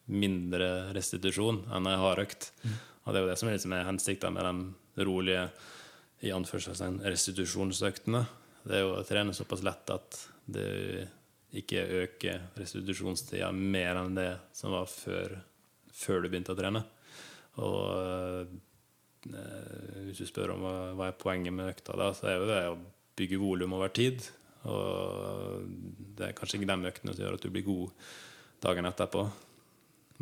mindre restitusjon enn ei hardøkt. Mm. Og det er jo det som er, liksom hensikten med de rolige i anførselstegn restitusjonsøktene. Det er jo å trene såpass lett at det ikke øker restitusjonstida mer enn det som var før, før du begynte å trene. Og eh, hvis du spør om hva, hva er poenget med økta, da, så er jo det å bygge volum over tid. Og det er kanskje ikke de øktene som gjør at du blir god dagen etterpå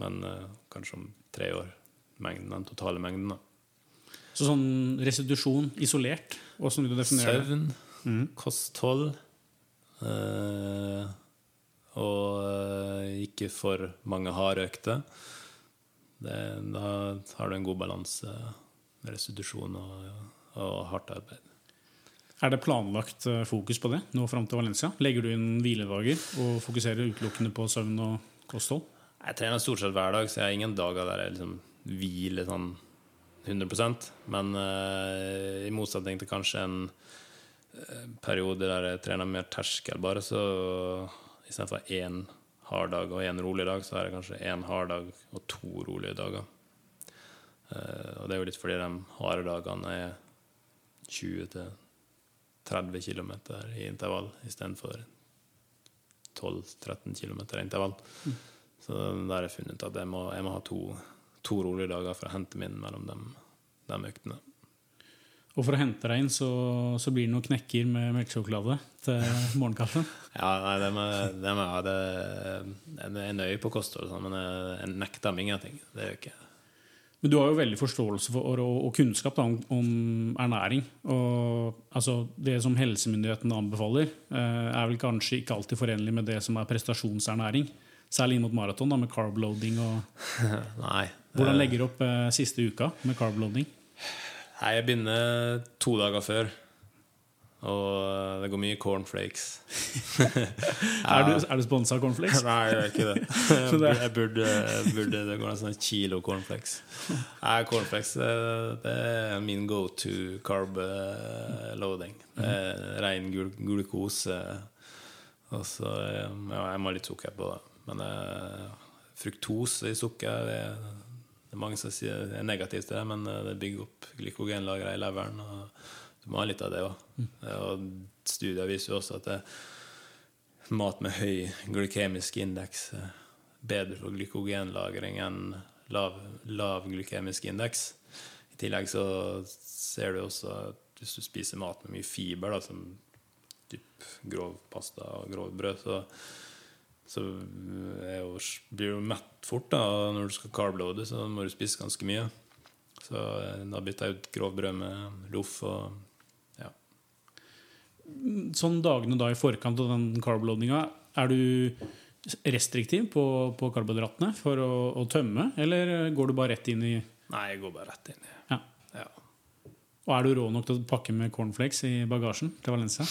men uh, kanskje om tre år. Mengden, den totale mengden. Da. Så sånn restitusjon isolert? Hvordan vil du definere Søvn, mm. kosthold Eh, og eh, ikke for mange harde økter. Det- Da har du en god balanse med restitusjon og, og hardt arbeid. Er det planlagt eh, fokus på det nå fram til Valencia? Legger du inn hviledager og fokuserer utelukkende på søvn og kosthold? Jeg trener stort sett hver dag, så jeg har ingen dager der jeg liksom hviler sånn 100% Men uh, i motsetning til kanskje en eh, periode der jeg trener mer terskel, bare så istedenfor én hard dag og én rolig dag, så er det kanskje én hard dag og to rolige dager. Uh, og det er jo litt fordi de harde dagene er 20-30 km i intervall istedenfor 12-13 km intervall. Så da har jeg funnet ut at jeg må, jeg må ha to, to rolige dager for å hente meg inn mellom de, de øktene. Og for å hente deg inn, så, så blir det noen knekker med melkesjokolade til morgenkaffen. Ja, nei, det må, det må jeg ha. Jeg er nøye på kosthold, sånn, men jeg, jeg nekter dem ingenting. Det gjør jeg ikke. Men du har jo veldig forståelse for, og, og kunnskap da, om, om ernæring. Og altså, det som helsemyndighetene anbefaler, eh, er vel kanskje ikke alltid forenlig med det som er prestasjonsernæring. Særlig inn mot maraton, med carbloading og Nei. Hvordan legger du opp eh, siste uka med carbloading? Nei, jeg begynner to dager før. Og det går mye cornflakes. Er du, er du sponsa av Cornflakes? Nei, jeg er ikke det. Jeg burde, jeg burde, jeg burde Det går nesten en kilo cornflakes. Nei, cornflakes det- er min go to carb eh, loading. Det er ren glukose. Og så eh, ja, jeg må ha litt sukker på det. Men eh, fruktose i sukker det det er mange som sier det er negativt til det, men eh, det bygger opp glykogenlagre i leveren. Og du må ha litt av det òg. Og studier viser jo også at det, mat med høy glykemisk indeks er bedre for glykogenlagring enn lav, lav glykemisk indeks. I tillegg så ser du også at hvis du spiser mat med mye fiber, da, som typ grov pasta og grov brød, så, så jo, blir du mett fort. da, Når du skal carbloade, så må du spise ganske mye. Så eh, da bytter jeg ut grovbrød med loff og ja. Sånn dagene da i forkant av den carbloadinga, er du restriktiv på, på karbohydratene for å, å tømme, eller går du bare rett inn i Nei, jeg går bare rett inn i ja. ja. Og er du rå nok til å pakke med cornflakes i bagasjen til Valencia?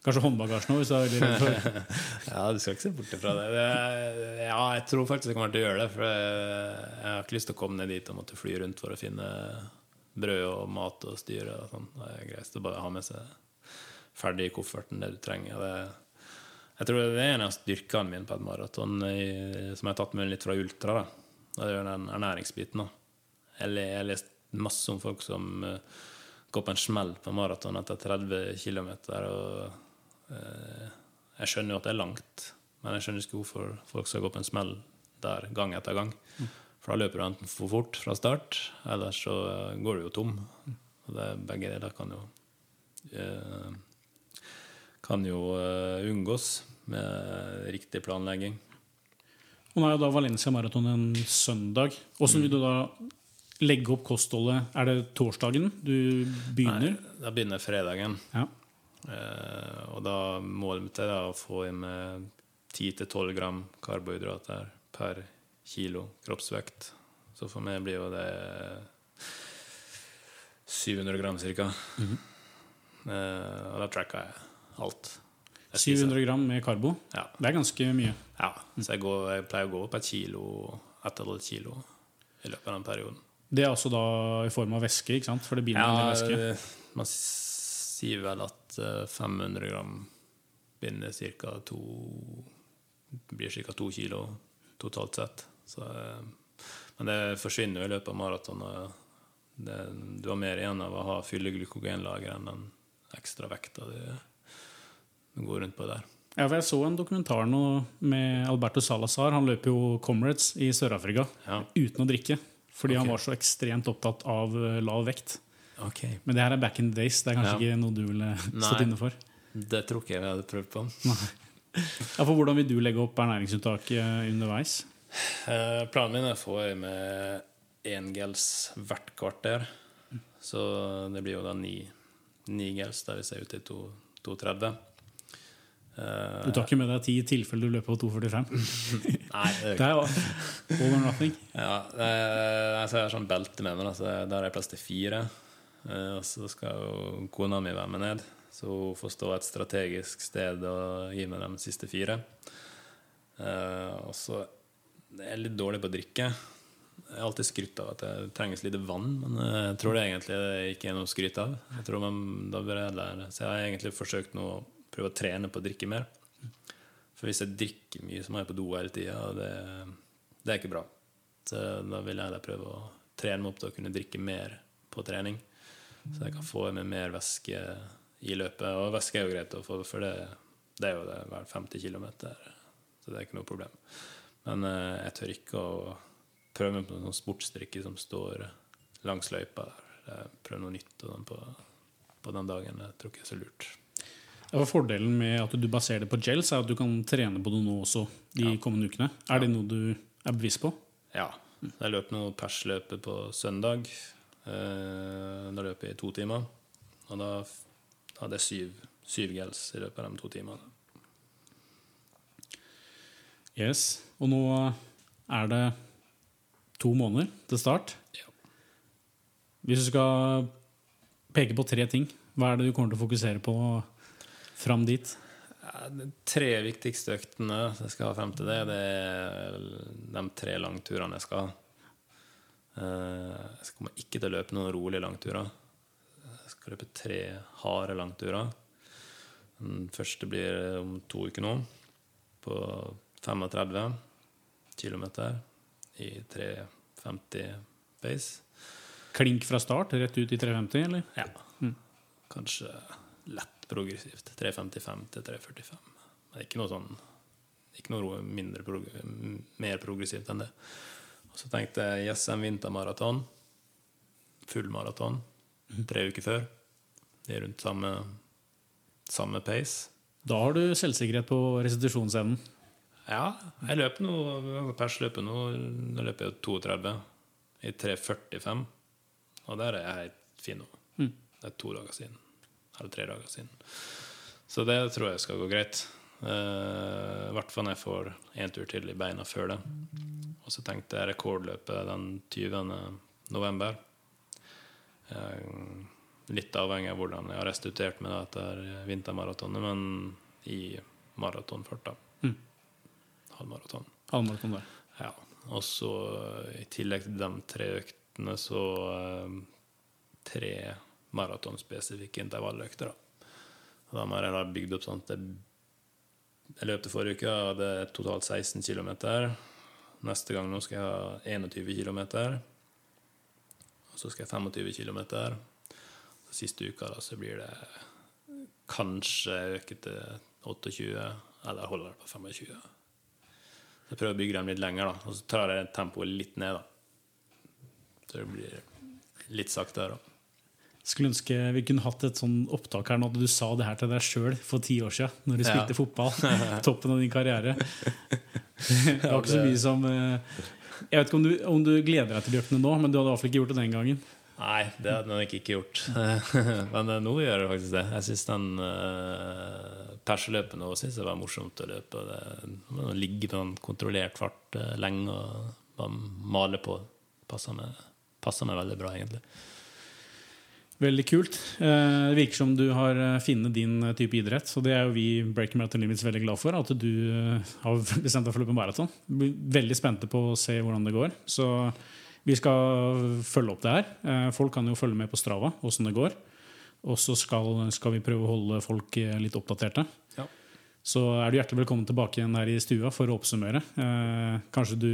Kanskje håndbagasjen òg, Ja, du skal ikke se bort ifra det. det. Ja, jeg tror faktisk jeg kommer til å gjøre det. For jeg, har ikke lyst til å komme ned dit og måtte fly rundt for å finne brød og mat og styre og sånn. Det er greit å bare ha med seg ferdig i kofferten det du trenger. Det, jeg tror det er en av styrkene mine på et maraton som jeg har tatt med litt fra ultra. Da. Det er den ernæringsbiten. Da. Jeg har lest masse om folk som eh, går på en smell på maraton etter 30 km. Og Jeg skjønner jo at det er langt, men jeg skjønner ikke hvorfor folk skal gå på en smell der gang etter gang. For da løper du enten for fort fra start, eller så eh, går du jo tom. Og det, begge deler kan jo eh, kan jo eh, unngås med riktig planlegging. Og nå er jo da Valencia Marathon en søndag. Hvordan vil du da legge opp kostholdet? Er det torsdagen du begynner? Nei, da begynner fredagen. Ja. Eh, og da målet mitt er å få i meg 10-12 gram karbohydrater per kilo kroppsvekt. Så for meg blir jo det 700 gram cirka. eh, og da tracka jeg alt. Jeg spiser. 700 gram med karbo. Ja. Det er ganske mye. ja. Så jeg, går, jeg pleier å gå opp et kilo, ett eller et kilo i løpet av den perioden. Det er altså da i form av væske, ikke sant? For det binder en del væske. Ja, man sier vel at eh, 500 gram binder ca. to blir ca. to kilo totalt sett. Så, eh, men det forsvinner jo i løpet av maratonet. Du har mer igjen av å ha fylle glykogenlager enn den ekstra vekta du, du går rundt på der. Ja, for Jeg så en dokumentar nå med Alberto Salazar. Han løper jo Comrades i Sør-Afrika Ja, uten å drikke. Fordi han var så ekstremt opptatt av eh, lav vekt. Ok. Men det her er back in the days. Det er kanskje Ja. ikke noe du ville stått inne for. Det tror ikke jeg vi hadde prøvd på. Ja, for Hvordan vil du legge opp ernæringsuttaket underveis? Eh, Planen min er å få i med én gels hvert kvarter. Så det blir jo da ni, ni gels, der vi ser ut til 2,30. Eh, Du tar ikke med deg ti i tilfelle du løper på 2,45? Nei, det er jo or nothing. Ja, eh, altså jeg har sånn belte med meg, da, så der er plass til fire. Eh, Og så skal jo kona mi være med ned, så hun får stå et strategisk sted og gi meg de siste fire. Eh, Og så er jeg litt dårlig på å drikke. Jeg har alltid skrytt av at det trenges litt vann, men jeg tror det egentlig ikke er noe å skryte av. Jeg tror man, da bør jeg lære. Så jeg har egentlig forsøkt nå å prøve å trene på å drikke mer. For hvis jeg drikker mye, så må jeg på do hele tida, og det, det er ikke bra. Så da vil jeg heller prøve å trene meg opp til å kunne drikke mer på trening. Så jeg kan få i meg mer væske i løpet. Og væske er jo greit å få, for det, det er jo det hver 50 km. Så det er ikke noe problem. Men eh, jeg tør ikke å prøve meg på noen sportsdrikke som står langs løypa. der. Jeg prøver noe nytt og sånn på, på den dagen. Jeg tror ikke det er så lurt. Ja, Fordelen med at du baserer det på gels, er at du kan trene på det nå også de kommende ukene. Er det noe du er bevisst på? Ja. Jeg løp noe persløpet på søndag. Eh, da løp jeg i to timer. Og da hadde jeg syv, syv gels i løpet av de to timene. Yes. Og nå er det to måneder til start. Ja. Hvis du skal peke på tre ting, hva er det du kommer til å fokusere på fram dit? De tre viktigste øktene jeg skal ha frem til det, det er de tre langturene jeg skal ha. Eh, Jeg kommer ikke til å løpe noen rolige langturer. Jeg skal løpe tre harde langturer. Den første blir om to uker nå, på 35 km i 350 pace. Klink fra start, rett ut i 350, eller? Ja. Mm. Kanskje lett progressivt. 355 til 345. Men ikke noe sånn Ikke noe mindre mer progressivt enn det. Og så tenkte jeg yes, en vintermaraton. Full maraton. Tre uker før. Det er rundt samme, samme pace. Da har du selvsikkerhet på restitusjonsevnen. Ja, jeg løper nå persløpet nå. nå løper jeg 32 i 3.45. Og der er jeg helt fin nå. Mm. Det er to dager siden. Eller tre dager siden. Så det tror jeg skal gå greit. I hvert fall når jeg får en tur til i beina før det. Og så tenkte jeg rekordløpet den 20. november. Eh, litt avhengig av hvordan jeg har restituert meg etter vintermaratonet, men i maratonfart, da. Mm. Halvmaraton. Halvmaraton der. Ja. Og så i tillegg til de tre øktene, så eh, tre maratonspesifikke intervalløkter. Da. Og da har jeg da bygd opp sånn at jeg, jeg løp til forrige uke, hadde totalt 16 km. Neste gang nå skal jeg ha 21 km. Og så skal jeg 25 km. Siste uka da, så blir det kanskje øke til 28, eller holder det på 25. Så Jeg prøver å bygge dem litt lenger, da. Og så tar jeg tempoet litt ned, da. Så det blir litt saktere. da. Skulle ønske vi kunne hatt et sånn opptak her nå at du sa det her til deg sjøl for ti år siden, når du Ja. fotball. Toppen av din karriere. Det var ikke så mye som eh, Jeg vet ikke om du, om du gleder deg til bjørkene nå, men du hadde iallfall ikke gjort det den gangen. Nei, det hadde jeg nok ikke gjort. Men eh, nå gjør jeg faktisk det. Jeg syns den uh, perseløpet nå synes jeg var morsomt å løpe. Det, å ligge på en kontrollert fart eh, lenge og bare male på, passer meg, passer meg veldig bra, egentlig. Veldig kult. Eh, Det virker som du har eh, funnet din eh, type idrett. Så det er jo vi Breaking Marathon Limits veldig glad for. At du har bestemt deg for å løpe maraton. Blir Veldig spente på å se hvordan det går. Så vi skal følge opp det her. Folk kan jo følge med på Strava åssen det går. Og så skal, skal vi prøve å holde folk litt oppdaterte. Så er du hjertelig velkommen tilbake igjen her i stua for å oppsummere. Eh, kanskje du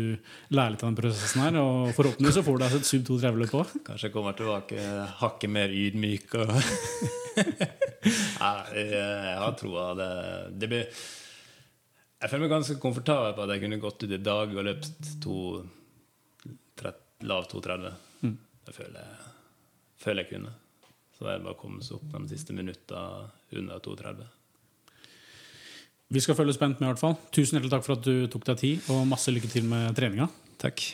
lærer litt av den prosessen her, og forhåpentligvis så får du deg et sub 230-løp òg. Kanskje jeg kommer tilbake hakket mer ydmyk og Nei, jeg, har troa. Det, det blir Jeg føler meg ganske komfortabel på at jeg kunne gått ut i dag og løpt to, tre, lav 2,30. Mm. Det føler jeg, føler jeg kunne. Så det er bare å komme seg opp de siste minutta under 2,30. Vi skal følge spent med, i hvert fall. Tusen hjertelig takk for at du tok deg tid, og masse lykke til med treninga. Takk.